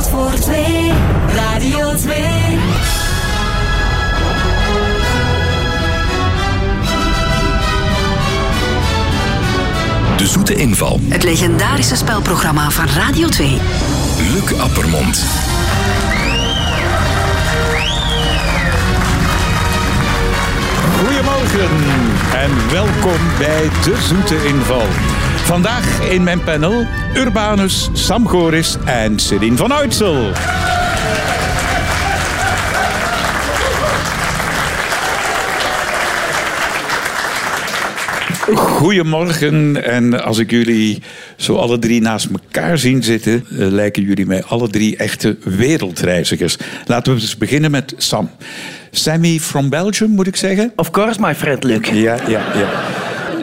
telt voor twee. Radio 2. De Zoete Inval. Het legendarische spelprogramma van Radio 2. Luc Appermond. Goedemorgen en welkom bij De Zoete Inval. Vandaag in mijn panel Urbanus, Sam Goris en Céline van Uitsel. Goedemorgen en als ik jullie zo alle drie naast elkaar zien zitten, eh, lijken jullie mij alle drie echte wereldreizigers. Laten we dus beginnen met Sam. Sammy from Belgium, moet ik zeggen? Of course, my friend Luc. Ja, ja, ja.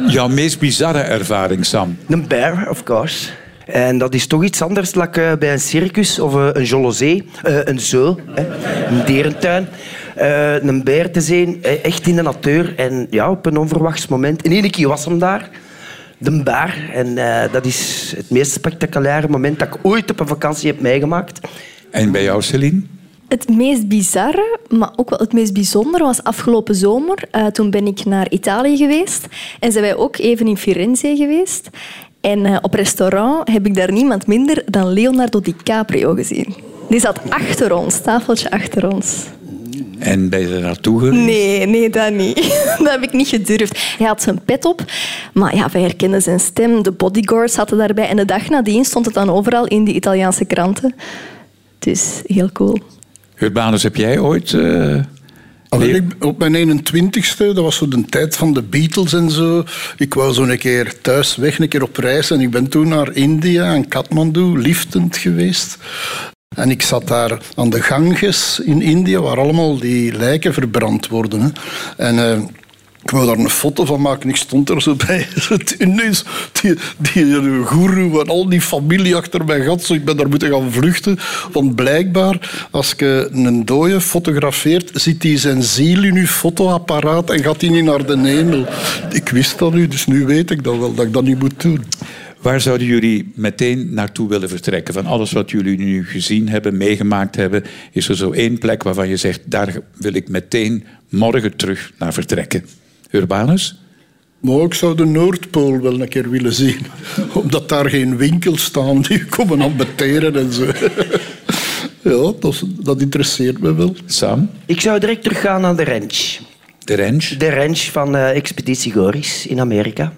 Jouw meest bizarre ervaring, Sam? Een bear, of course. En dat is toch iets anders dan eh, bij een circus of eh, een jolosee, eh, een zoo, hè, een dierentuin. Een beer te zien, echt in de natuur. En ja, op een onverwachts moment. In één keer was hem daar, de baar. En dat is het meest spectaculaire moment dat ik ooit op een vakantie heb meegemaakt. En bij jou, Celine? Het meest bizarre, maar ook wel het meest bijzondere, was afgelopen zomer. Eh, toen ben ik naar Italië geweest en zijn wij ook even in Firenze geweest. En eh, op restaurant heb ik daar niemand minder dan Leonardo DiCaprio gezien. Die zat achter ons, tafeltje achter ons. En ben je er naartoe geweest? Nee, nee, dat niet. Dat heb ik niet gedurfd. Hij had zijn pet op, maar ja, wij herkenden zijn stem. De bodyguards zaten daarbij. En de dag nadien stond het dan overal in de Italiaanse kranten. Dus heel cool. Urbanus, heb jij ooit... eh, op mijn 21ste, dat was zo de tijd van de Beatles en zo. Ik wou zo een keer thuis weg, een keer op reis. En ik ben toen naar India en Kathmandu liftend geweest. En ik zat daar aan de Ganges in India, waar allemaal die lijken verbrand worden. Hè. En eh, ik wou daar een foto van maken. Ik stond er zo bij. Ineens, die, die goeroe en al die familie achter mij had. Zo, ik ben daar moeten gaan vluchten. Want blijkbaar, als je een dode fotografeert, zit hij zijn ziel in uw fotoapparaat en gaat hij niet naar de hemel. Ik wist dat nu, dus nu weet ik dat wel, dat ik dat niet moet doen. Waar zouden jullie meteen naartoe willen vertrekken? Van alles wat jullie nu gezien hebben, meegemaakt hebben, is er zo één plek waarvan je zegt, daar wil ik meteen morgen terug naar vertrekken. Urbanus? Maar ik zou de Noordpool wel een keer willen zien. Omdat daar geen winkels staan die komen aan beteren en zo. Ja, dat, dat interesseert me wel. Sam? Ik zou direct teruggaan naar de ranch. De ranch? De ranch van eh, Expeditie Goris in Amerika.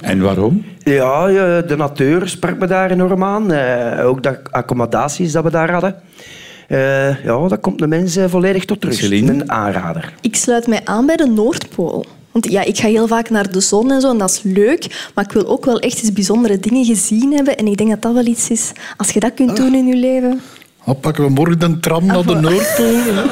En waarom? Ja, de natuur sprak me daar enorm aan. Eh, ook de accommodaties dat we daar hadden. Eh, ja, dat komt de mensen volledig tot rust. Celine? Een aanrader. Ik sluit mij aan bij de Noordpool. Want ja, ik ga heel vaak naar de zon en zo, en dat is leuk. Maar ik wil ook wel echt eens bijzondere dingen gezien hebben. En ik denk dat dat wel iets is, als je dat kunt doen in je leven. Dan pakken we morgen de tram naar de Noordpool.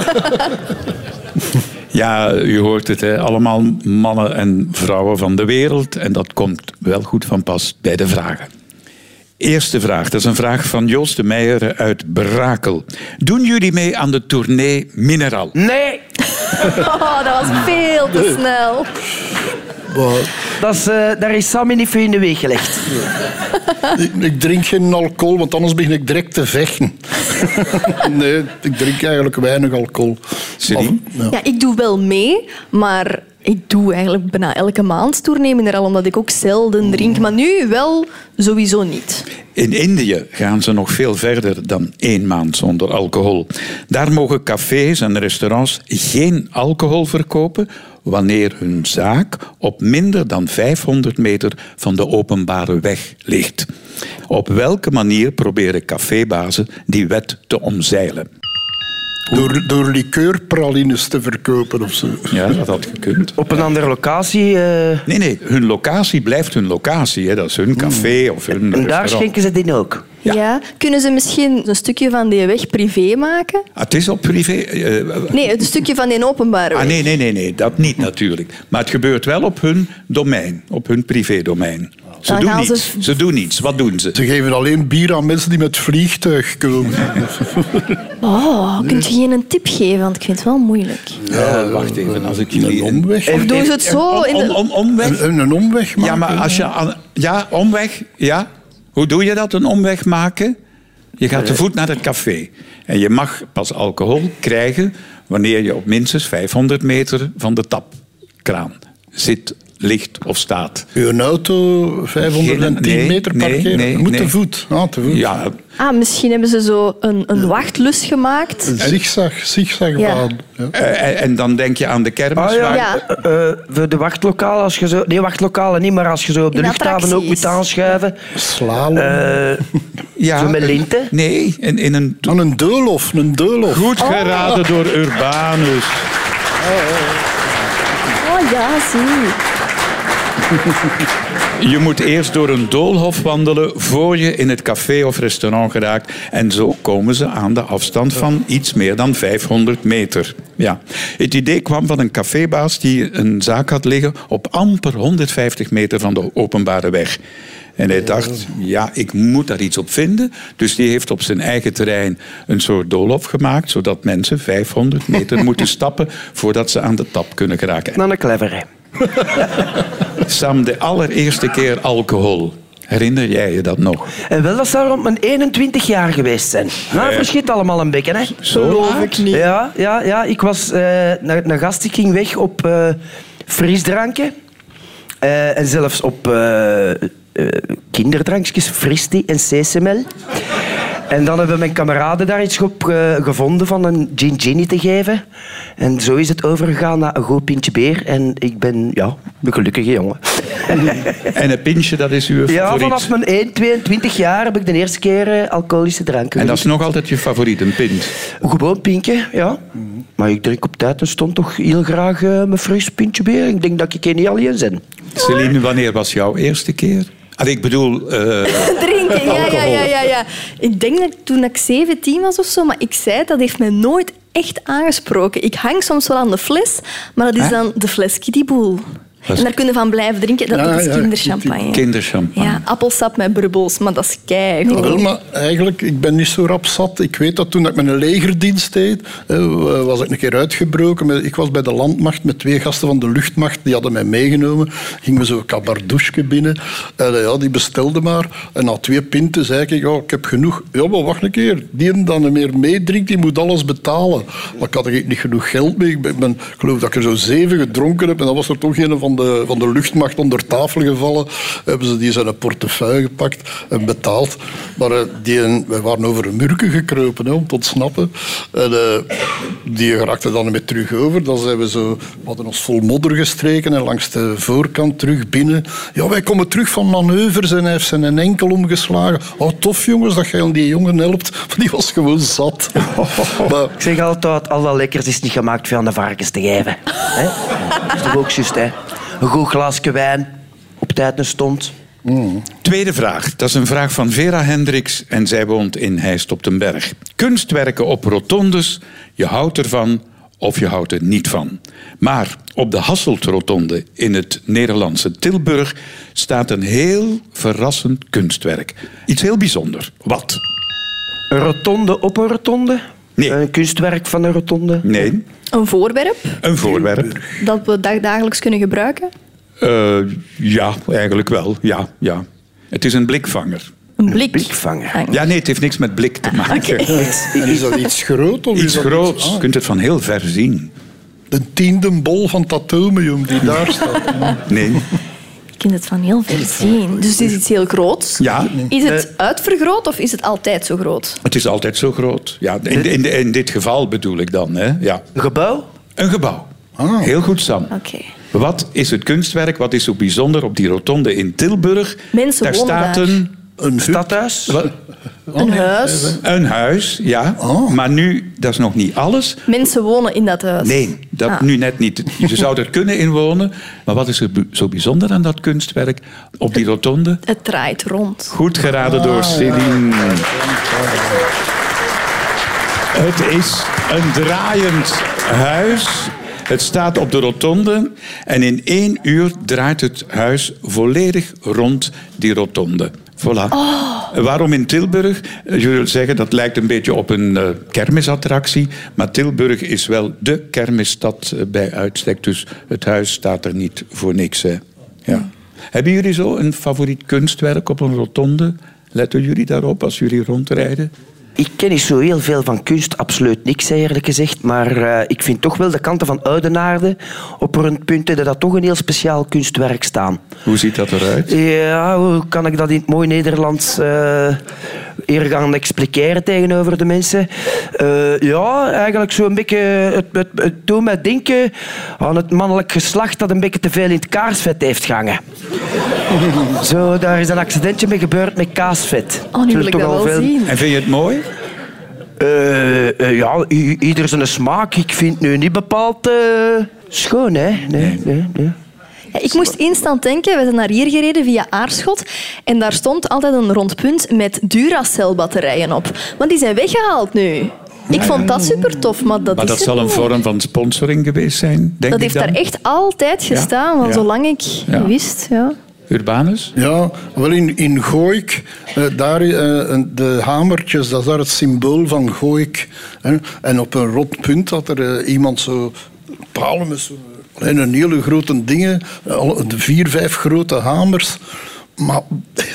Ja, u hoort het, hè? allemaal mannen en vrouwen van de wereld. En dat komt wel goed van pas bij de vragen. Eerste vraag, dat is een vraag van Joost de Meijer uit Brakel. Doen jullie mee aan de tournee Mineral? Nee, Oh, dat was veel te snel. dat is, eh, daar is Sammy niet voor in de weg gelegd. ik, ik drink geen alcohol, want anders begin ik direct te vechten. nee, ik drink eigenlijk weinig alcohol. Celine? Of- ja. Ja, ik doe wel mee, maar ik doe eigenlijk bijna elke maand mineral, omdat ik ook zelden drink. Maar nu wel sowieso niet. In Indië gaan ze nog veel verder dan één maand zonder alcohol. Daar mogen cafés en restaurants geen alcohol verkopen wanneer hun zaak op minder dan 500 meter van de openbare weg ligt. Op welke manier proberen cafébazen die wet te omzeilen? Door, door liqueurpralines te verkopen of zo. Ja, dat had gekund. Op een andere locatie. eh, Nee, nee, hun locatie blijft hun locatie. Hè. Dat is hun café of hun en daar schenken ze dit ook. Ja. Kunnen ze misschien een stukje van die weg privé maken? Ah, het is op privé... eh, Nee, een stukje van die openbare weg. Ah, nee, nee, nee, nee, dat niet natuurlijk. Maar het gebeurt wel op hun domein, op hun privédomein. Ze Dan doen ze- niets. Ze doen niets. Wat doen ze? Ze geven alleen bier aan mensen die met vliegtuig komen. Oh, kunt je geen een tip geven? Want ik vind het wel moeilijk. Ja, wacht even, als ik jullie... Een omweg. Of doen ze het zo? In Om, de... om, omweg? Een, een omweg maken. Ja, maar als je... aan- Ja, omweg, ja. Hoe doe je dat, een omweg maken? Je gaat te voet naar het café. En je mag pas alcohol krijgen wanneer je op minstens 500 meter van de tapkraan zit, ligt of staat. Uw auto 510 Nee, meter parkeren? nee, Moet te voet. Ah, te voet. Ja, Ah, misschien hebben ze zo een, een wachtlus gemaakt. Een zigzag, zigzagbaan. Ja. eh, en- en dan denk je aan de kermis. Ah, ja. waar- Ja. Eh, eh, voor de wachtlokalen, als je zo... Nee, wachtlokalen niet, maar als je zo op de luchthaven ook moet aanschuiven. Slalom. eh, ja, zo met linten. Nee, in, in een Aan een deulhof, een deulhof. goed geraden door Urbanus. Oh ja, zie. Je moet eerst door een doolhof wandelen voor je in het café of restaurant geraakt. En zo komen ze aan de afstand van iets meer dan 500 meter. Ja. Het idee kwam van een cafébaas die een zaak had liggen op amper 150 meter van de openbare weg. En hij dacht, ja, ik moet daar iets op vinden. Dus die heeft op zijn eigen terrein een soort doolhof gemaakt, zodat mensen 500 meter moeten stappen voordat ze aan de tap kunnen geraken. Dan een clevere. Sam, de allereerste keer alcohol. Herinner jij je dat nog? En wel, dat zou rond mijn 21 jaar geweest zijn. Nou, het verschiet allemaal een beetje, hè. Geloof ik niet. Ja, ja, ja. ik was eh naar, naar gast, ik ging weg op eh frisdranken. Eh, en zelfs op kinderdrankjes, Fristi en CSML. En dan hebben mijn kameraden daar iets op eh, gevonden van een gin ginny te geven. En zo is het overgegaan naar een goed pintje beer. En ik ben, ja, een gelukkige jongen. En een pintje, dat is uw Ja, favoriet. vanaf mijn 1, 22 jaar heb ik de eerste keer eh, alcoholische dranken En dat is nog altijd je favoriet, een pint. Een Gewoon pintje, ja. Maar ik drink op tijd en stond toch heel graag eh, mijn fris pintje beer. Ik denk dat ik er niet alleen ben. Celine, wanneer was jouw eerste keer? Ik bedoel, eh, Drinken, ja, ja, ja, ja, ja. Ik denk dat toen ik 17 was of zo, maar ik zei, dat heeft mij nooit echt aangesproken. Ik hang soms wel aan de fles, maar dat is dan de fles Kiddyboel. En daar kunnen van blijven drinken. Dat, Ja, dat is ja, kinderchampagne. kinderchampagne. Ja, appelsap met brubbels, maar dat is keigoed. Wel, maar eigenlijk, ik ben niet zo rap zat. Ik weet dat toen ik mijn legerdienst deed, eh, was ik een keer uitgebroken. Met- Ik was bij de landmacht met twee gasten van de luchtmacht. Die hadden mij meegenomen. Gingen we zo'n kabardouche binnen. En eh, ja, die bestelde maar. En na twee pinten zei ik, ja, ik heb genoeg. Ja, maar wacht een keer. Die en dan meer meedrinkt, die moet alles betalen. Maar ik had er niet genoeg geld mee. Ik, ben, ik ben- ik geloof dat ik er zo zeven gedronken heb. En dan was er toch een van de, van de luchtmacht onder tafel gevallen. Hebben ze die zijn portefeuille gepakt en betaald. Maar eh, die, wij waren over een murken gekropen hè, om te ontsnappen. En eh, die raakte dan met terug over. Dan zijn we zo, we hadden ons vol modder gestreken en langs de voorkant terug binnen. Ja, wij komen terug van manoeuvres en hij heeft zijn enkel omgeslagen. Oh, tof jongens dat jij die jongen helpt. Die was gewoon zat. maar, Ik zeg altijd, al dat lekkers is niet gemaakt voor aan de varkens te geven. Hè? Dat is toch ook juist, hè? Een goed glaasje wijn, op tijd een stond. Tweede vraag. Dat is een vraag van Vera Hendricks en zij woont in Heist op den Berg. Kunstwerken op rotondes, je houdt ervan of je houdt er niet van. Maar op de Hasselt-rotonde in het Nederlandse Tilburg staat een heel verrassend kunstwerk. Iets heel bijzonder. Wat? Een rotonde op een rotonde? Nee. Een kunstwerk van een rotonde? Nee, Een voorwerp een voorwerp. dat we dag- dagelijks kunnen gebruiken. Eh, ja, eigenlijk wel. Ja, ja. Het is een blikvanger. Een blik. Blikvanger. Ah, Ja, nee, het heeft niks met blik te maken. en is dat iets groot? Of Iets groots. ah, Je kunt het van heel ver zien. de tiende bol van het atomium die daar staat. Nee. Je kunt het van heel ver zien. Dus het is iets heel groots. Ja, Is het uitvergroot of is het altijd zo groot? het is altijd zo groot. Ja, in, in, in dit geval bedoel ik dan. Hè? Ja. Een gebouw? Een gebouw. Ah. Heel goed, Sam. Oké. Wat is het kunstwerk? Wat is zo bijzonder op die rotonde in Tilburg? Mensen daar wonen staat daar. een, Een. Stadhuis? wat- Een huis. een huis, ja. Oh. Maar nu, dat is nog niet alles. Mensen wonen in dat huis. Nee, dat Ah. nu net niet. Je zou er kunnen inwonen. Maar wat is er zo bijzonder aan dat kunstwerk op die rotonde? Het draait rond. Goed geraden door Céline. Het is een draaiend huis. Het staat op de rotonde en in één uur draait het huis volledig rond die rotonde. Voilà. Waarom in Tilburg? Je zeggen dat lijkt een beetje op een eh, kermisattractie. Maar Tilburg is wel de kermisstad eh, bij uitstek. Dus het huis staat er niet voor niks. Hè. Ja. Hebben jullie zo een favoriet kunstwerk op een rotonde? Letten jullie daarop als jullie rondrijden? Ik ken niet zo heel veel van kunst, absoluut niks eerlijk gezegd. Maar eh, ik vind toch wel de kanten van Oudenaarde op rondpunten dat dat toch een heel speciaal kunstwerk staan. Hoe ziet dat eruit? Ja, hoe kan ik dat in het mooi Nederlands eh hier gaan expliceren tegenover de mensen? Eh, ja, eigenlijk zo'n beetje... Het, het, het doet mij denken aan het mannelijk geslacht dat een beetje te veel in het kaarsvet heeft gehangen. Zo, daar is een accidentje mee gebeurd met kaasvet. Oh, nu wil ik al wel veel- zien. En vind je het mooi? Eh, eh, ja, ieder zijn smaak. Ik vind het nu niet bepaald eh, schoon, hè. Nee, nee, nee. Ja, ik moest instant denken, we zijn naar hier gereden via Aarschot en daar stond altijd een rond punt met Duracell-batterijen op. Maar die zijn weggehaald nu. Ik vond dat super tof, maar dat Maar is dat zal een niet. vorm van sponsoring geweest zijn, denk Dat ik heeft dan. daar echt altijd gestaan, Ja. zolang ik Ja. wist. Ja. Urbanus? Ja, wel in, in Gooik, eh, daar, eh, de hamertjes, dat is daar het symbool van Gooik. En op een rot punt had er eh, iemand zo palen met zo, alleen een hele grote dingen, vier, vijf grote hamers. Maar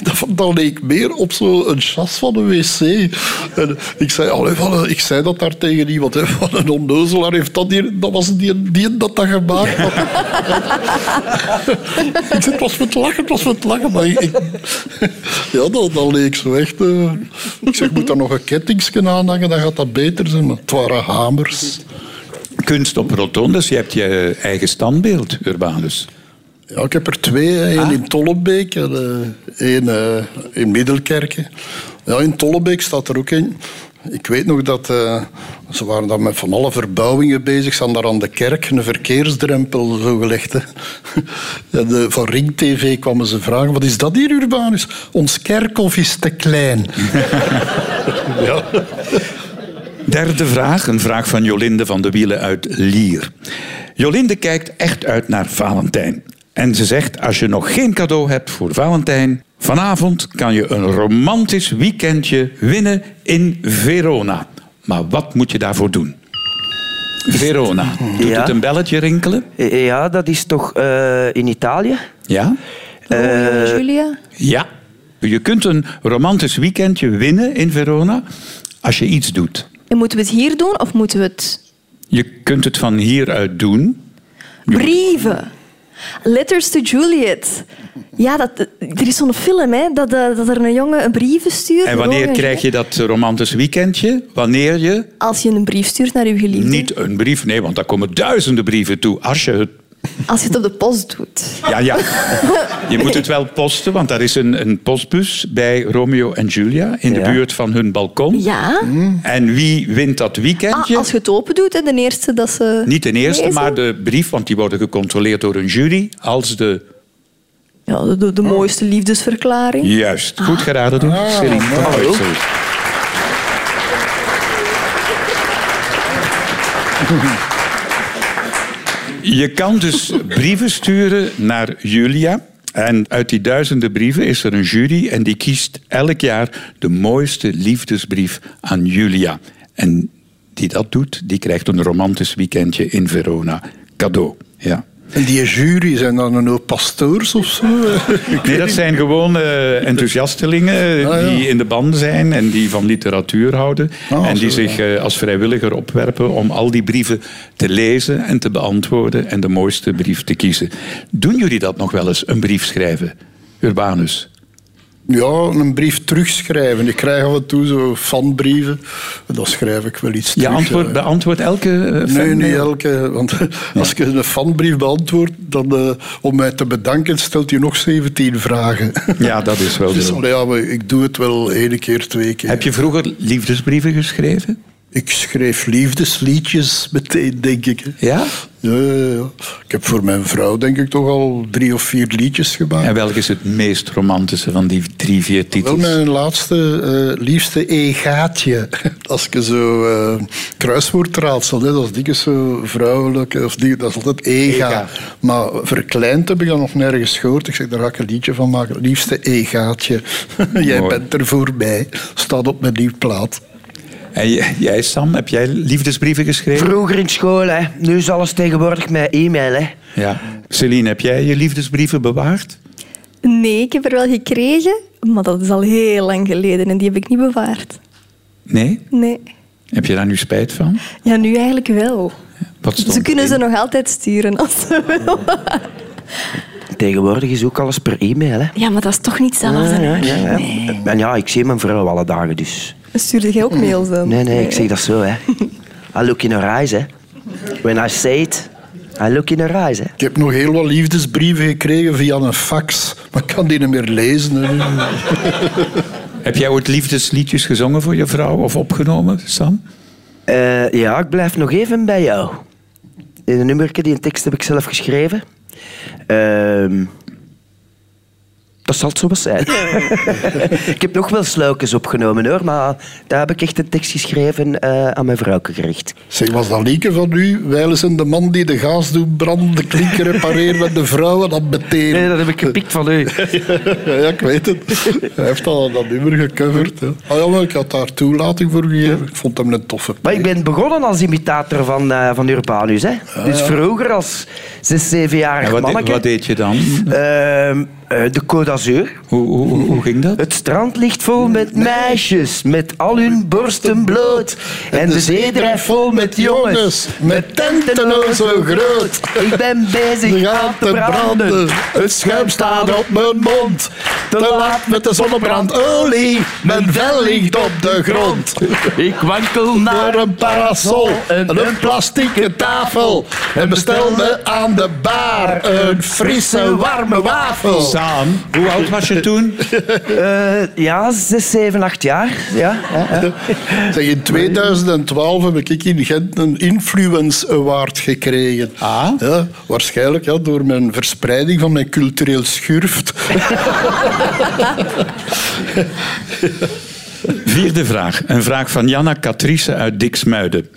dat, dat leek meer op zo'n chas van een wc. En ik, zei, allee, ik zei dat daar tegen iemand. Van een onnozelaar heeft dat hier... Dat was die, die dat dat gemaakt had. ik zei, het was met lachen, het was met lachen. Maar ik, ja, dat, leek zo echt... eh, ik zeg, moet daar nog een kettingsje aan hangen, dan gaat dat beter zijn. Maar het waren hamers. Kunst op rotondes. Je hebt je eigen standbeeld, Urbanus. Ja, ik heb er twee. Eén in Tollebeek en eh, één eh, in Middelkerken. Ja, in Tollebeek staat er ook in. Ik weet nog dat eh, ze waren daar met van alle verbouwingen bezig. Ze hadden daar aan de kerk een verkeersdrempel zo gelegd. Hè. En, van Ring TV kwamen ze vragen, wat is dat hier, Urbanus? Ons kerkhof is te klein. ja. Derde vraag, een vraag van Jolinde van de Wielen uit Lier. Jolinde kijkt echt uit naar Valentijn. En ze zegt, als je nog geen cadeau hebt voor Valentijn... vanavond kan je een romantisch weekendje winnen in Verona. Maar wat moet je daarvoor doen? Verona. Doet Ja. het een belletje rinkelen? Ja, dat is toch eh, in Italië? Ja? Romeo Eh, en Julia. Ja. Je kunt een romantisch weekendje winnen in Verona als je iets doet. En moeten we het hier doen of moeten we het... Je kunt het van hieruit doen. Brieven. Letters to Juliet. Ja, dat, er is zo'n film, hè, dat, eh, dat er een jongen een brief stuurt. En wanneer krijg je dat romantisch weekendje? Wanneer je Als je een brief stuurt naar je geliefde. niet een brief... Nee, want daar komen duizenden brieven toe. Als je het... Als je het op de post doet. Ja, ja. Je moet het wel posten, want daar is een, een postbus bij Romeo en Julia... in de Ja. buurt van hun balkon. Ja. En wie wint dat weekendje? Ah, als je het open doet, hè, de eerste dat ze... Niet de eerste, lezen. maar de brief, want die worden gecontroleerd door een jury. Als de... Ja, de, de, de mooiste liefdesverklaring. Juist, goed geraden door Céline van Ooitsel. Je kan dus brieven sturen naar Julia. En uit die duizenden brieven is er een jury en die kiest elk jaar de mooiste liefdesbrief aan Julia. En die dat doet, die krijgt een romantisch weekendje in Verona. Cadeau, ja. En die jury, zijn dan een hoop pastoors of zo? Nee, dat zijn gewoon eh, enthousiastelingen eh, Ah, ja. die in de band zijn en die van literatuur houden. Ah, en die zo, zich eh, als vrijwilliger opwerpen om al die brieven te lezen en te beantwoorden en de mooiste brief te kiezen. Doen jullie dat nog wel eens, een brief schrijven? Urbanus. Ja, een brief terugschrijven. Ik krijg af en toe zo fanbrieven. Dan schrijf ik wel iets Je terug. antwoord, ja. beantwoordt elke eh, Nee, fan? niet elke. Want als ik een fanbrief beantwoord, dan eh, om mij te bedanken, stelt hij nog 17 vragen. Ja, dat is wel Dus zo. ja, maar ik doe het wel één keer, twee keer. Heb je vroeger liefdesbrieven geschreven? Ik schreef liefdesliedjes meteen, denk ik. Ja? Ja, ja, ja. Ik heb voor mijn vrouw, denk ik, toch al drie of vier liedjes gemaakt. En welk is het meest romantische van die drie, vier Wel titels? mijn laatste, eh, liefste E-gaatje. Als ik zo eh kruiswoordraadsel, hè, dat is dikwijls zo vrouwelijk, of die, dat is altijd E-ga. Maar verkleind heb ik dat nog nergens gehoord. Ik zeg, daar ga ik een liedje van maken. Liefste E-gaatje. Jij Mooi. bent er voorbij. Staat op mijn nieuw plaat. En jij, Sam, heb jij liefdesbrieven geschreven? Vroeger in school, hè. nu is alles tegenwoordig met e-mail. Hè. Ja. Celine, heb jij je liefdesbrieven bewaard? Nee, ik heb er wel gekregen. Maar dat is al heel lang geleden en die heb ik niet bewaard. Nee? Nee. Heb je daar nu spijt van? Ja, nu eigenlijk wel. Wat stond Ze kunnen ze nog altijd sturen als ze willen. Tegenwoordig is ook alles per e-mail. Hè. Ja, maar dat is toch niet hetzelfde. Ja, ja, ja. Nee. En ja, ik zie mijn vrouw alle dagen, dus... Stuurde jij ook mails dan? Nee, nee, ik zeg dat zo, hè. I look in her eyes, hè. When I say it, I look in her eyes, hè. Ik heb nog heel wat liefdesbrieven gekregen via een fax, maar ik kan die niet meer lezen. hè. Heb jij ooit liefdesliedjes gezongen voor je vrouw of opgenomen, Sam? Eh, ja, ik blijf nog even bij jou. In een nummerke, die een tekst heb ik zelf geschreven. Um, dat zal het zo wel zijn. ik heb nog wel sluikjes opgenomen hoor, maar daar heb ik echt een tekst geschreven eh, aan mijn vrouw gericht. Zeg, was dat Lieke van u? Wijlen zijn de man die de gaas doet branden, de klinker repareert met de vrouwen, dat betekent. Nee, dat heb ik gepikt van u. Ja, ik weet het. Hij heeft al dat nummer gecoverd. Hè. Ah, ja, maar ik had daar toelating voor gegeven. Ik vond hem een toffe Maar ik ben begonnen als imitator van, eh, van Urbanus. Hè. Dus vroeger als zes, zevenjarig wat, manneke. wat deed je dan? Ehm, eh, de Côte d'Azur. Hoe, hoe, hoe, hoe ging dat? Het strand ligt vol met meisjes, met al hun borsten bloot. En de zee drijft vol met jongens, met tenten zo groot. Ik ben bezig De aan te branden. branden. Het schuim staat op mijn mond. Te laat met de zonnebrandolie. Mijn vel ligt op de grond. Ik wankel naar een parasol en en een plastieke tafel. En bestel me aan de bar een frisse, warme wafel. Hoe oud was je toen? Eh, ja, zes, zeven, acht jaar. Ja, ja, ja. Zeg, in 2012 heb ik in Gent een Influence Award gekregen. Ah? Ja, waarschijnlijk ja, door mijn verspreiding van mijn cultureel schurft. Vierde vraag. Een vraag van Janna Catrice uit Diksmuiden.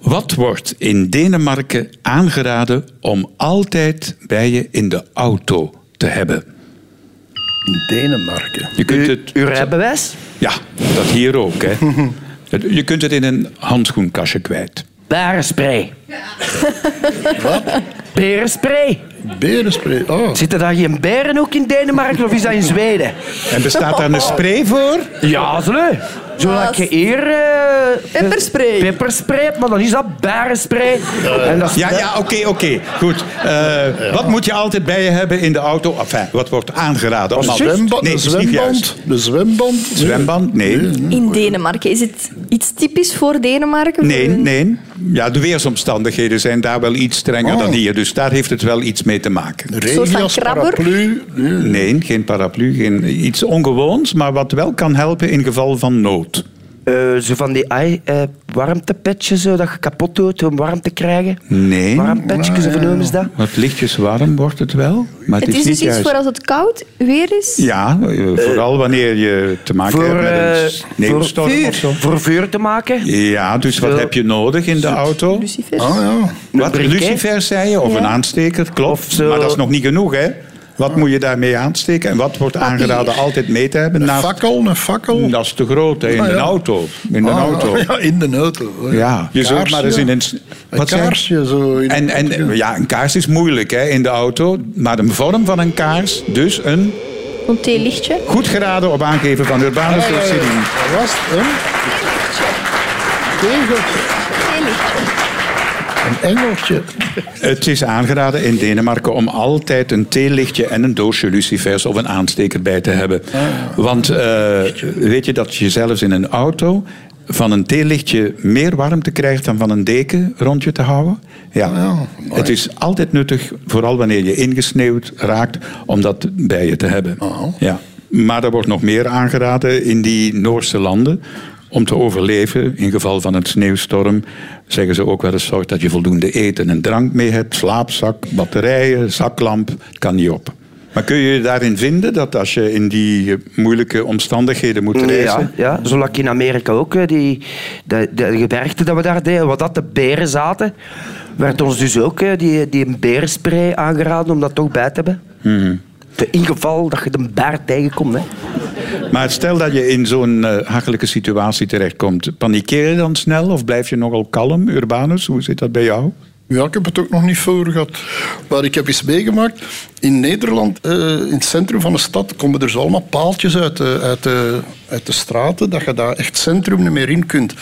Wat wordt in Denemarken aangeraden om altijd bij je in de auto te hebben? In Denemarken. Je kunt het, Uw rijbewijs? ja, dat hier ook. Hè. Je kunt het in een handschoenkastje kwijt. Berenspray. Wat? Berenspray. Berenspray. Oh. Zitten daar geen beren ook in Denemarken of is dat in Zweden? En bestaat daar een spray voor? Ja, zo nee. Zodat je hier... eh, Pepperspray. Pepperspray hebt, maar dan is dat berenspray. En dat is Ja, ja, oké, oké. Goed. Eh, Wat moet je altijd bij je hebben in de auto? Enfin, wat wordt aangeraden? Een zwembad, Nee, juist. zwemband. De zwemband. Zwemband? Nee. In Denemarken. Is het iets typisch voor Denemarken? Nee, nee. Ja, de weersomstandigheden zijn daar wel iets strenger Oh. dan hier. Dus daar heeft het wel iets mee te maken. soort van Regias, krabber? paraplu. Nee. Nee, geen paraplu, geen, iets ongewoons, maar wat wel kan helpen in geval van nood. Eh, zo van die eh, warmtepetjes zo, dat je kapot doet om warm te krijgen. Nee, Warmpetjes, of noemen ze dat? wat lichtjes warm wordt het wel, maar het, Het is niet dus iets voor als het koud weer is? Ja, vooral wanneer je te maken voor, hebt met een sneeuwstorm voor of zo. Voor vuur te maken. Ja, dus wat Zo. heb je nodig in de auto? Lucifers. Ah ja. Wat, lucifers zei je, of Ja. een aansteker, klopt. Of zo- Maar dat is nog niet genoeg, hè? Wat moet je daarmee aansteken? En wat wordt aangeraden altijd mee te hebben? Een Naast- fakkel, een fakkel. Dat is te groot, in Ah, de ja. auto. In de Ah, auto. Ja, in de auto. Ja, je zult maar eens in een... Een Wat kaarsje zo. In En, en ja, een kaars is moeilijk hè, in de auto, maar de vorm van een kaars, dus een Een theelichtje. goed geraden op aangeven van Urbanus Ah, ja, ja, ja. Celine. Wat was het? Een tegeltje. Theelichtje. Een engeltje. Het is aangeraden in Denemarken om altijd een theelichtje en een doosje lucifers of een aansteker bij te hebben. Want eh, weet je dat je zelfs in een auto van een theelichtje meer warmte krijgt dan van een deken rond je te houden? Ja. Het is altijd nuttig, vooral wanneer je ingesneeuwd raakt, om dat bij je te hebben. Ja. Maar er wordt nog meer aangeraden in die Noorse landen. Om te overleven in geval van een sneeuwstorm zeggen ze ook wel eens zorg dat je voldoende eten en drank mee hebt, slaapzak, batterijen, zaklamp, het kan niet op. Maar kun je je daarin vinden dat als je in die moeilijke omstandigheden moet reizen, Ja, ja, zoals in Amerika ook, die, de, de gebergte dat we daar deden, wat dat de beren zaten, werd ons dus ook die, die berenspray aangeraden om dat toch bij te hebben. Mhm. Te- In geval dat je de beer tegenkomt. Hè. Maar stel dat je in zo'n eh, hachelijke situatie terechtkomt, panikeer je dan snel of blijf je nogal kalm, Urbanus? Hoe zit dat bij jou? Ja, ik heb het ook nog niet voor gehad. Maar ik heb eens meegemaakt, in Nederland, eh, in het centrum van de stad, komen er zo allemaal paaltjes uit de, uit, de, uit de straten, dat je daar echt het centrum niet meer in kunt.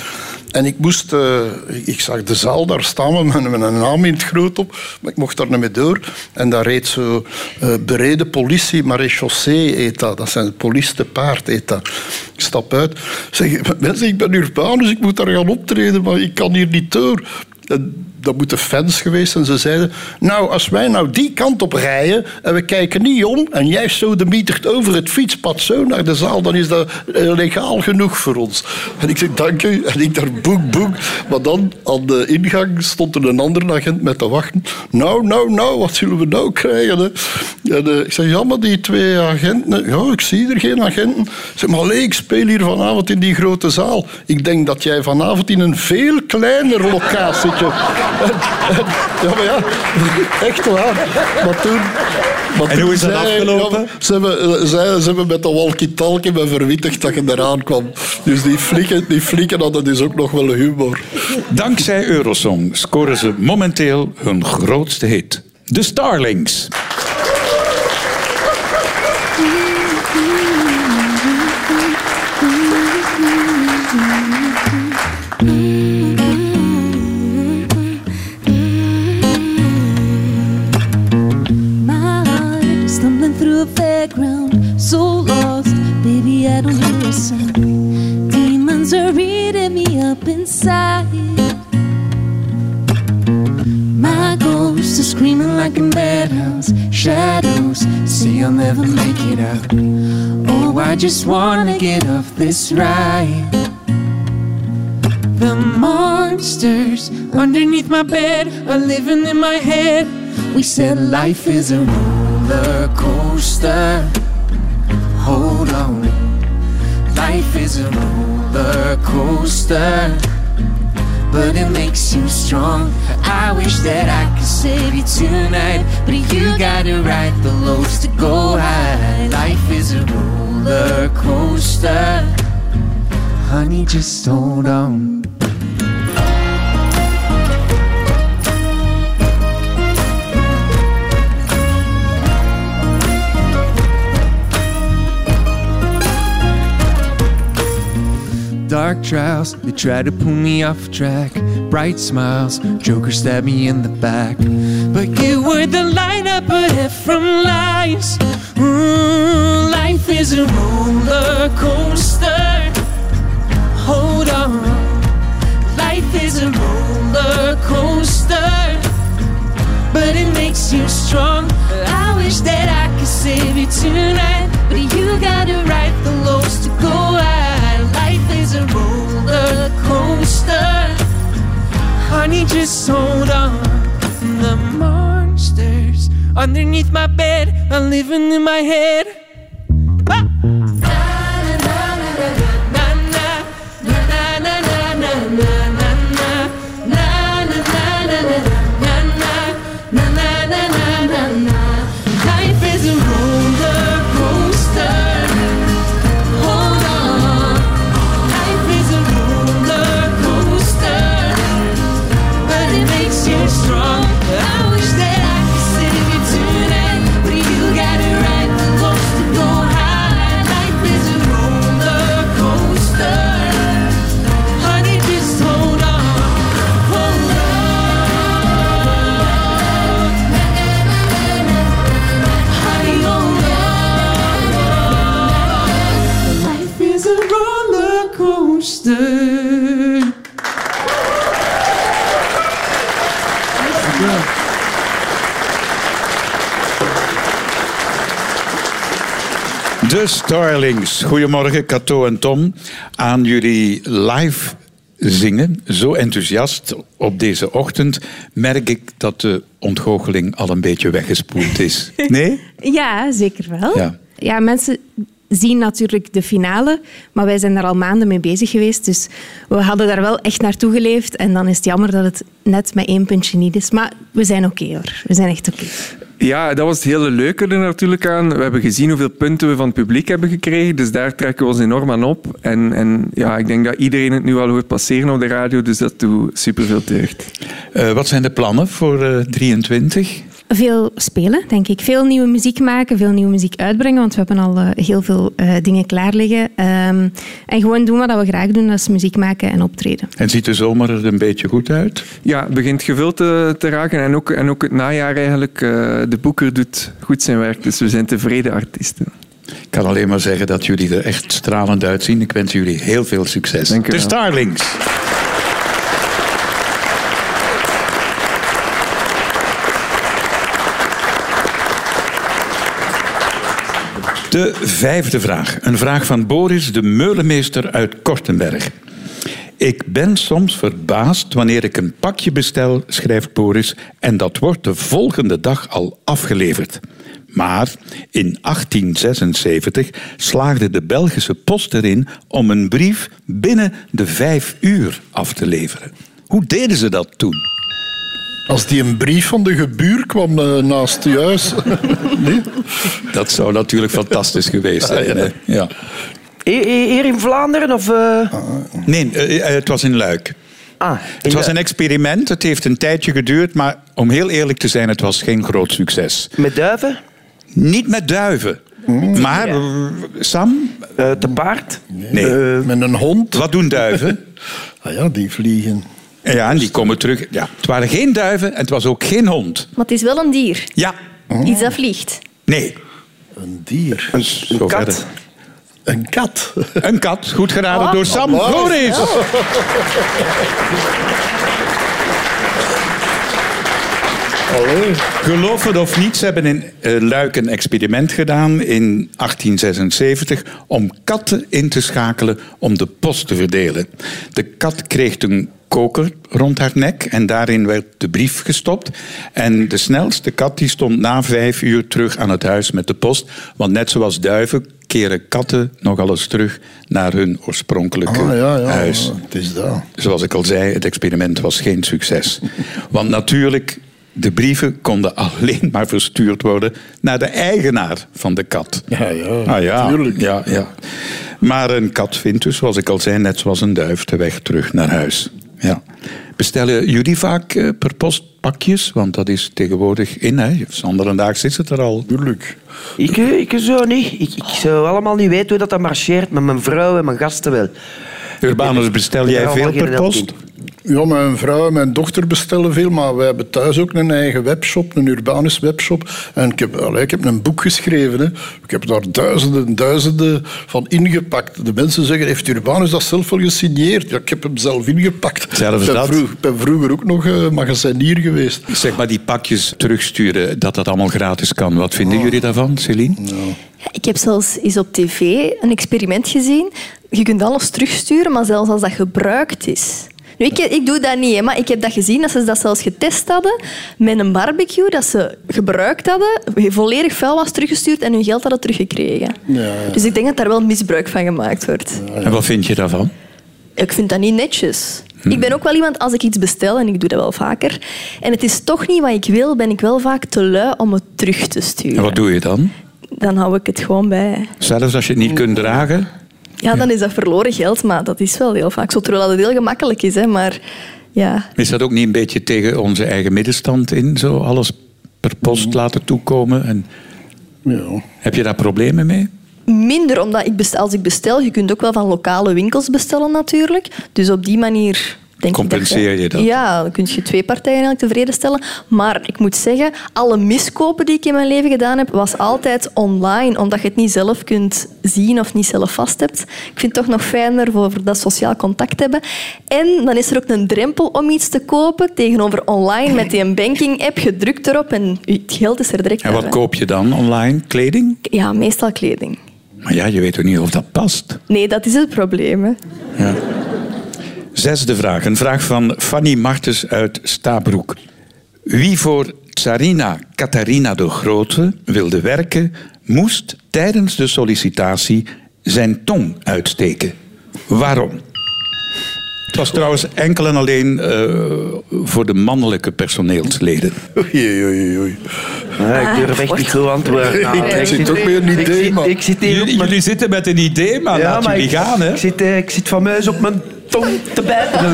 En ik moest, eh, ik zag de zaal daar staan met, met een naam in het groot op, maar ik mocht daar niet mee door. En daar reed zo eh bereden politie, marechaussee heet dat. Dat zijn politie te paard heet. Ik stap uit. Zeg, mensen, ik ben urbanus, ik moet daar gaan optreden, maar ik kan hier niet door. Dat moeten fans geweest zijn. Ze zeiden, nou, als wij nou die kant op rijden en we kijken niet om en jij zo de mietert over het fietspad zo naar de zaal, dan is dat eh, legaal genoeg voor ons. En ik zeg, dank u. En ik daar boek, boek. Maar dan aan de ingang stond er een andere agent met te wachten. Nou, nou, nou, wat zullen we nou krijgen? En, eh, ik zeg, ja, maar die twee agenten... Ja, ik zie er geen agenten. Ik zeg, maar allee, ik speel hier vanavond in die grote zaal. Ik denk dat jij vanavond in een veel kleiner locatie ja, maar ja, echt waar. Maar toen... Maar En toen hoe is dat afgelopen? ja, ze, hebben, eh, zij- ze hebben met de walkie-talkie me verwittigd dat je eraan kwam. Dus die flikken, die flikken hadden dus ook nog wel humor. Dankzij Eurosong scoren ze momenteel hun grootste hit. De Starlings. I just wanna get off this ride. The monsters underneath my bed are living in my head. We said life is a roller coaster. Hold on. Life is a roller coaster. But it makes you strong. I wish that I could save you tonight. But you gotta ride the lows to go high. Life is a roller coaster. Honey, just hold on. Dark trials, they try to pull me off track. Bright smiles, Joker stabbed me in the back. But you were the light I put it from lies. Mm, life is a roller coaster. Hold on. Life is a roller coaster. But it makes you strong. I wish that I could save you tonight. But you gotta ride the lows to go high. Life is a roller coaster. Honey, just hold on. The monsters underneath my bed are living in my head. De Starlings. Goedemorgen, Cato en Tom. Aan jullie live zingen, zo enthousiast op deze ochtend, merk ik dat de ontgoocheling al een beetje weggespoeld is. Nee? Ja, zeker wel. Ja. Ja. mensen zien natuurlijk de finale, maar wij zijn daar al maanden mee bezig geweest. Dus we hadden daar wel echt naartoe geleefd. En dan is het jammer dat het net met één puntje niet is. Maar we zijn oké hoor. We zijn echt oké. Ja, dat was het hele leuke er natuurlijk aan. We hebben gezien hoeveel punten we van het publiek hebben gekregen, dus daar trekken we ons enorm aan op. En, en ja, ik denk dat iedereen het nu al hoort passeren op de radio, dus dat doet superveel deugd. Eh, wat zijn de plannen voor eh 23? Veel spelen, denk ik. Veel nieuwe muziek maken, veel nieuwe muziek uitbrengen, want we hebben al eh, heel veel eh, dingen klaar liggen. Ehm, en gewoon doen wat we graag doen, dat is muziek maken en optreden. En ziet de zomer er een beetje goed uit? Ja, het begint gevuld te, te raken en ook, en ook het najaar eigenlijk. eh, de boeker doet goed zijn werk, dus we zijn tevreden artiesten. Ik kan alleen maar zeggen dat jullie er echt stralend uitzien. Ik wens jullie heel veel succes. Dank u de. Starlings. De vijfde vraag. Een vraag van Boris de Meulemeester uit Kortenberg. Ik ben soms verbaasd wanneer ik een pakje bestel, schrijft Boris, en dat wordt de volgende dag al afgeleverd. Maar in 1876 slaagde de Belgische post erin om een brief binnen de vijf uur af te leveren. Hoe deden ze dat toen? Als die een brief van de gebuur kwam eh, naast je huis. nee? Dat zou natuurlijk fantastisch geweest zijn. hè? Ja. Hier, hier in Vlaanderen of... eh, Nee, eh, het was in Luik. Ah, Het was een experiment. Het heeft een tijdje geduurd, maar om heel eerlijk te zijn, het was geen groot succes. Met duiven? Niet met duiven. Maar, eh, Sam, eh, te paard? nee. Met een hond. Wat doen duiven? Ah ja, die vliegen. Ja, en die komen terug. Ja, het waren geen duiven en het was ook geen hond. Maar het is wel een dier. Ja, Iets dat vliegt. nee. Een dier. Een Zo kat? verder. Een kat. Een kat, goed geraden door Sam amai. Goris. Allee. Geloof het of niet, ze hebben in eh, Luik een experiment gedaan in 1876 om katten in te schakelen om de post te verdelen. De kat kreeg een koker rond haar nek en daarin werd de brief gestopt. En de snelste kat die stond na vijf uur terug aan het huis met de post. Want net zoals duiven keren katten nogal eens terug naar hun oorspronkelijke Ah, ja, ja. huis. Het is dat. Zoals ik al zei, het experiment was geen succes. Want natuurlijk, de brieven konden alleen maar verstuurd worden naar de eigenaar van de kat. Ja, ja, ah, ja. tuurlijk. Ja, ja. Maar een kat vindt dus, zoals ik al zei, net zoals een duif de weg terug naar huis. Ja. Bestellen jullie vaak eh, per post pakjes? Want dat is tegenwoordig in. Hè. Zanderendaags is het er al. Tuurlijk. Ik, eh, ik zo niet. Ik, ik zou allemaal niet weten hoe dat, dat marcheert, met mijn vrouw en mijn gasten wel. Urbanus, bestel jij veel per post? Ja, mijn vrouw en mijn dochter bestellen veel, maar wij hebben thuis ook een eigen webshop, een Urbanus webshop. En ik heb, allee, ik heb een boek geschreven. Hè. Ik heb daar duizenden, duizenden van ingepakt. De mensen zeggen, heeft Urbanus dat zelf wel gesigneerd? Ja, ik heb hem zelf ingepakt. Zelfs ik ben, dat? vroeg- ik ben vroeger ook nog eh, magazinier geweest. Zeg maar die pakjes terugsturen, dat dat allemaal gratis kan. Wat vinden jullie daarvan, Celine? Ja, Ik heb zelfs eens op tv een experiment gezien. Je kunt alles terugsturen, maar zelfs als dat gebruikt is. Nu, ik, ik doe dat niet, hè, maar ik heb dat gezien dat ze dat zelfs getest hadden met een barbecue dat ze gebruikt hadden, volledig vuil was teruggestuurd en hun geld hadden teruggekregen. Ja. Dus ik denk dat daar wel misbruik van gemaakt wordt. En wat vind je daarvan? Ik vind dat niet netjes. Ik ben ook wel iemand, als ik iets bestel, en ik doe dat wel vaker, en het is toch niet wat ik wil, ben ik wel vaak te lui om het terug te sturen. En wat doe je dan? Dan hou ik het gewoon bij. Zelfs als je het niet kunt dragen? Ja, dan is dat verloren geld, maar dat is wel heel vaak zo. Terwijl dat het heel gemakkelijk is, hè, maar ja. Is dat ook niet een beetje tegen onze eigen middenstand in? Zo alles per post laten toekomen? En Ja. heb je daar problemen mee? Minder, omdat ik bestel, als ik bestel, je kunt ook wel van lokale winkels bestellen natuurlijk. Dus op die manier denk Compenseer je dat? Ja, dan kun je twee partijen eigenlijk tevreden stellen. Maar ik moet zeggen, alle miskopen die ik in mijn leven gedaan heb, was altijd online, omdat je het niet zelf kunt zien of niet zelf vast hebt. Ik vind het toch nog fijner voor dat sociaal contact hebben. En dan is er ook een drempel om iets te kopen tegenover online met die banking-app. Je drukt erop en het geld is er direct En wat koop je dan online? Kleding? Ja, meestal kleding. Maar ja, je weet toch niet of dat past? Nee, dat is het probleem. Hè. Ja. Zesde vraag. Een vraag van Fanny Martens uit Stabroek. Wie voor Tsarina Catharina de Grote wilde werken, moest tijdens de sollicitatie zijn tong uitsteken. Waarom? Het was trouwens enkel en alleen eh, voor de mannelijke personeelsleden. Oei, oei, oei. Ik durf echt niet goed antwoorden. Nou, Ik zit niet. ook met een idee, zit- man. Ik zit hier Jullie, zitten met een idee, maar laat maar jullie ik, gaan. Hè? Ik zit, eh, ik zit fameus op mijn tong te bijten.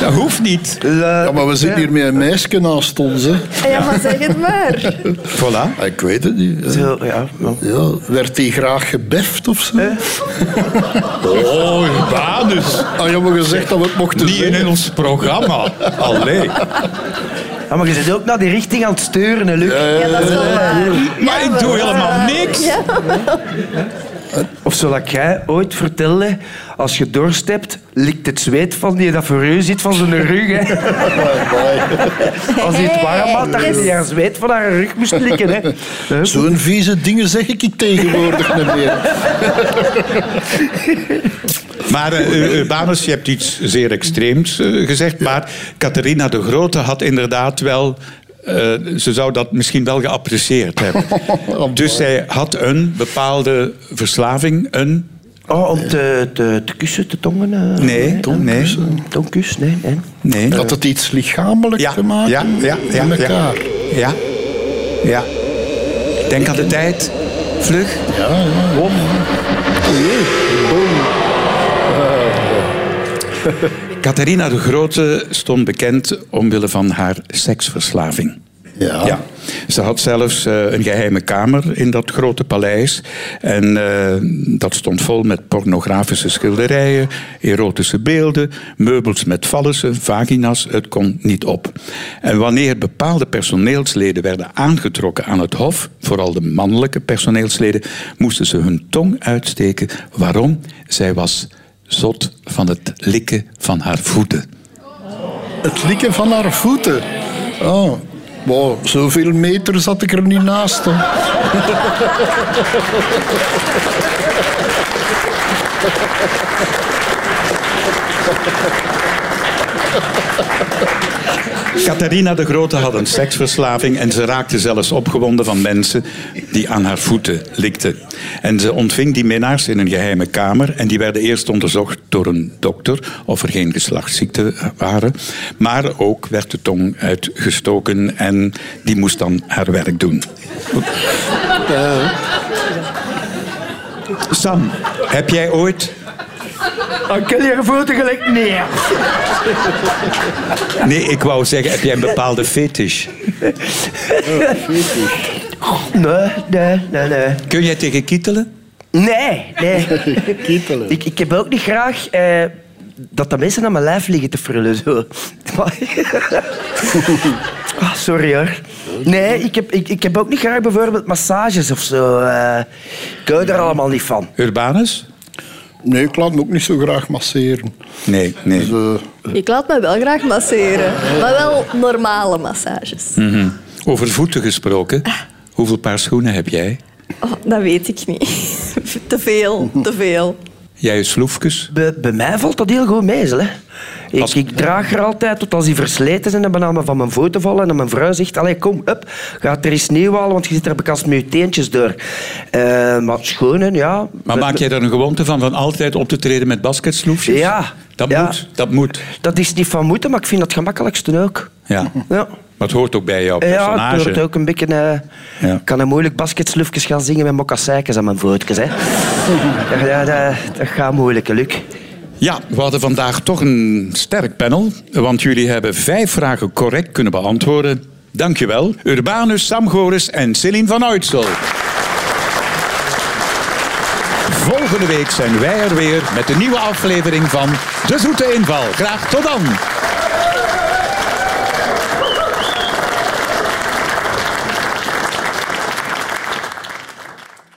Dat hoeft niet. Ja, maar we zitten hier met een meisje naast ons. Hè. Ja, maar zeg het maar. Voilà. Ah, Ik weet het niet. Zo, ja, ja. Ja, werd hij graag gebeft of zo? Oh, Urbanus. Ah, je hebt gezegd dat we het mochten Niet zeggen. in ons programma. Allee. Ja, maar je zit ook naar die richting aan het steuren, hè, Luc. Ja, dat is wel waar. Maar ik doe helemaal niks. Of zoals jij ooit vertelde, als je dorst hebt, likt het zweet van die dat voor u zit van zijn rug. Hè. Als hij het warm had, dat je haar zweet van haar rug moest likken. Hè. Zo'n vieze dingen zeg ik niet tegenwoordig niet meer. Maar eh, Urbanus, je hebt iets zeer extreems eh, gezegd. Maar Catharina de Grote had inderdaad wel... eh, ze zou dat misschien wel geapprecieerd hebben. Dus zij had een bepaalde verslaving. Een... Oh, om te, te, te kussen, te tongen? eh, Nee, nee. Tongkus, nee. nee. Nee. Had het iets lichamelijk Ja, te maken ja, ja, ja, met elkaar? Ja. Ja. Denk aan de tijd. Vlug. Ja, ja. Wop. Catharina de Grote stond bekend omwille van haar seksverslaving. Ja. Ja. Ze had zelfs eh, een geheime kamer in dat grote paleis. En eh, dat stond vol met pornografische schilderijen, erotische beelden, meubels met vallussen, vagina's. Het kon niet op. En wanneer bepaalde personeelsleden werden aangetrokken aan het hof, vooral de mannelijke personeelsleden, moesten ze hun tong uitsteken. Waarom? Zij was zot van het likken van haar voeten. Het likken van haar voeten. Oh. Wow, zoveel meter zat ik er niet naast. Catharina de Grote had een seksverslaving en ze raakte zelfs opgewonden van mensen die aan haar voeten likten. En ze ontving die minnaars in een geheime kamer en die werden eerst onderzocht door een dokter of er geen geslachtsziekten waren. Maar ook werd de tong uitgestoken en die moest dan haar werk doen. Sam, heb jij ooit Dan kun je voeten gelijk neer. Nee, ik wou zeggen, heb jij een bepaalde fetish? Nee, nee, nee, nee. Kun jij tegen kietelen? Nee, nee. Kietelen. Ik, ik heb ook niet graag eh, dat de mensen aan mijn lijf liggen te frullen. Zo. Ah, sorry hoor. Nee, ik heb, ik, ik heb ook niet graag bijvoorbeeld massages of zo. eh. ik hou er allemaal niet van. Urbanus? Nee, ik laat me ook niet zo graag masseren. Nee, nee. Dus, eh, Ik laat me wel graag masseren. Maar wel normale massages. Mhm. Over voeten gesproken. Hoeveel paar schoenen heb jij? Oh, dat weet ik niet. te veel, te veel. Jij sloefjes? Bij, bij mij valt dat heel goed mee. Hè. Ik, Als- ik draag er altijd tot als die versleten zijn en bijna van mijn voeten vallen. En mijn vrouw zegt, Allee, kom, up, ga er eens nieuw halen, want je zit er bekast met je teentjes door. Eh, maar schoenen, ja. Maar maak jij er een gewoonte van van altijd op te treden met basketsloefjes? Ja. Dat ja. moet, dat moet. Dat is niet van moeten, maar ik vind dat het gemakkelijkste ook. Ja. Ja. Maar het hoort ook bij jouw Ja, personage. het wordt ook een beetje... Ja. Ik kan een moeilijk basketslufjes gaan zingen met mokassijkjes aan mijn voetjes. Hè. ja, dat, dat gaat moeilijk, Luc. Ja, we hadden vandaag toch een sterk panel, want jullie hebben vijf vragen correct kunnen beantwoorden. Dankjewel. Urbanus, Sam Goris en Celine van Uitsel. Volgende week zijn wij er weer met een nieuwe aflevering van De Zoete Inval. Graag tot dan.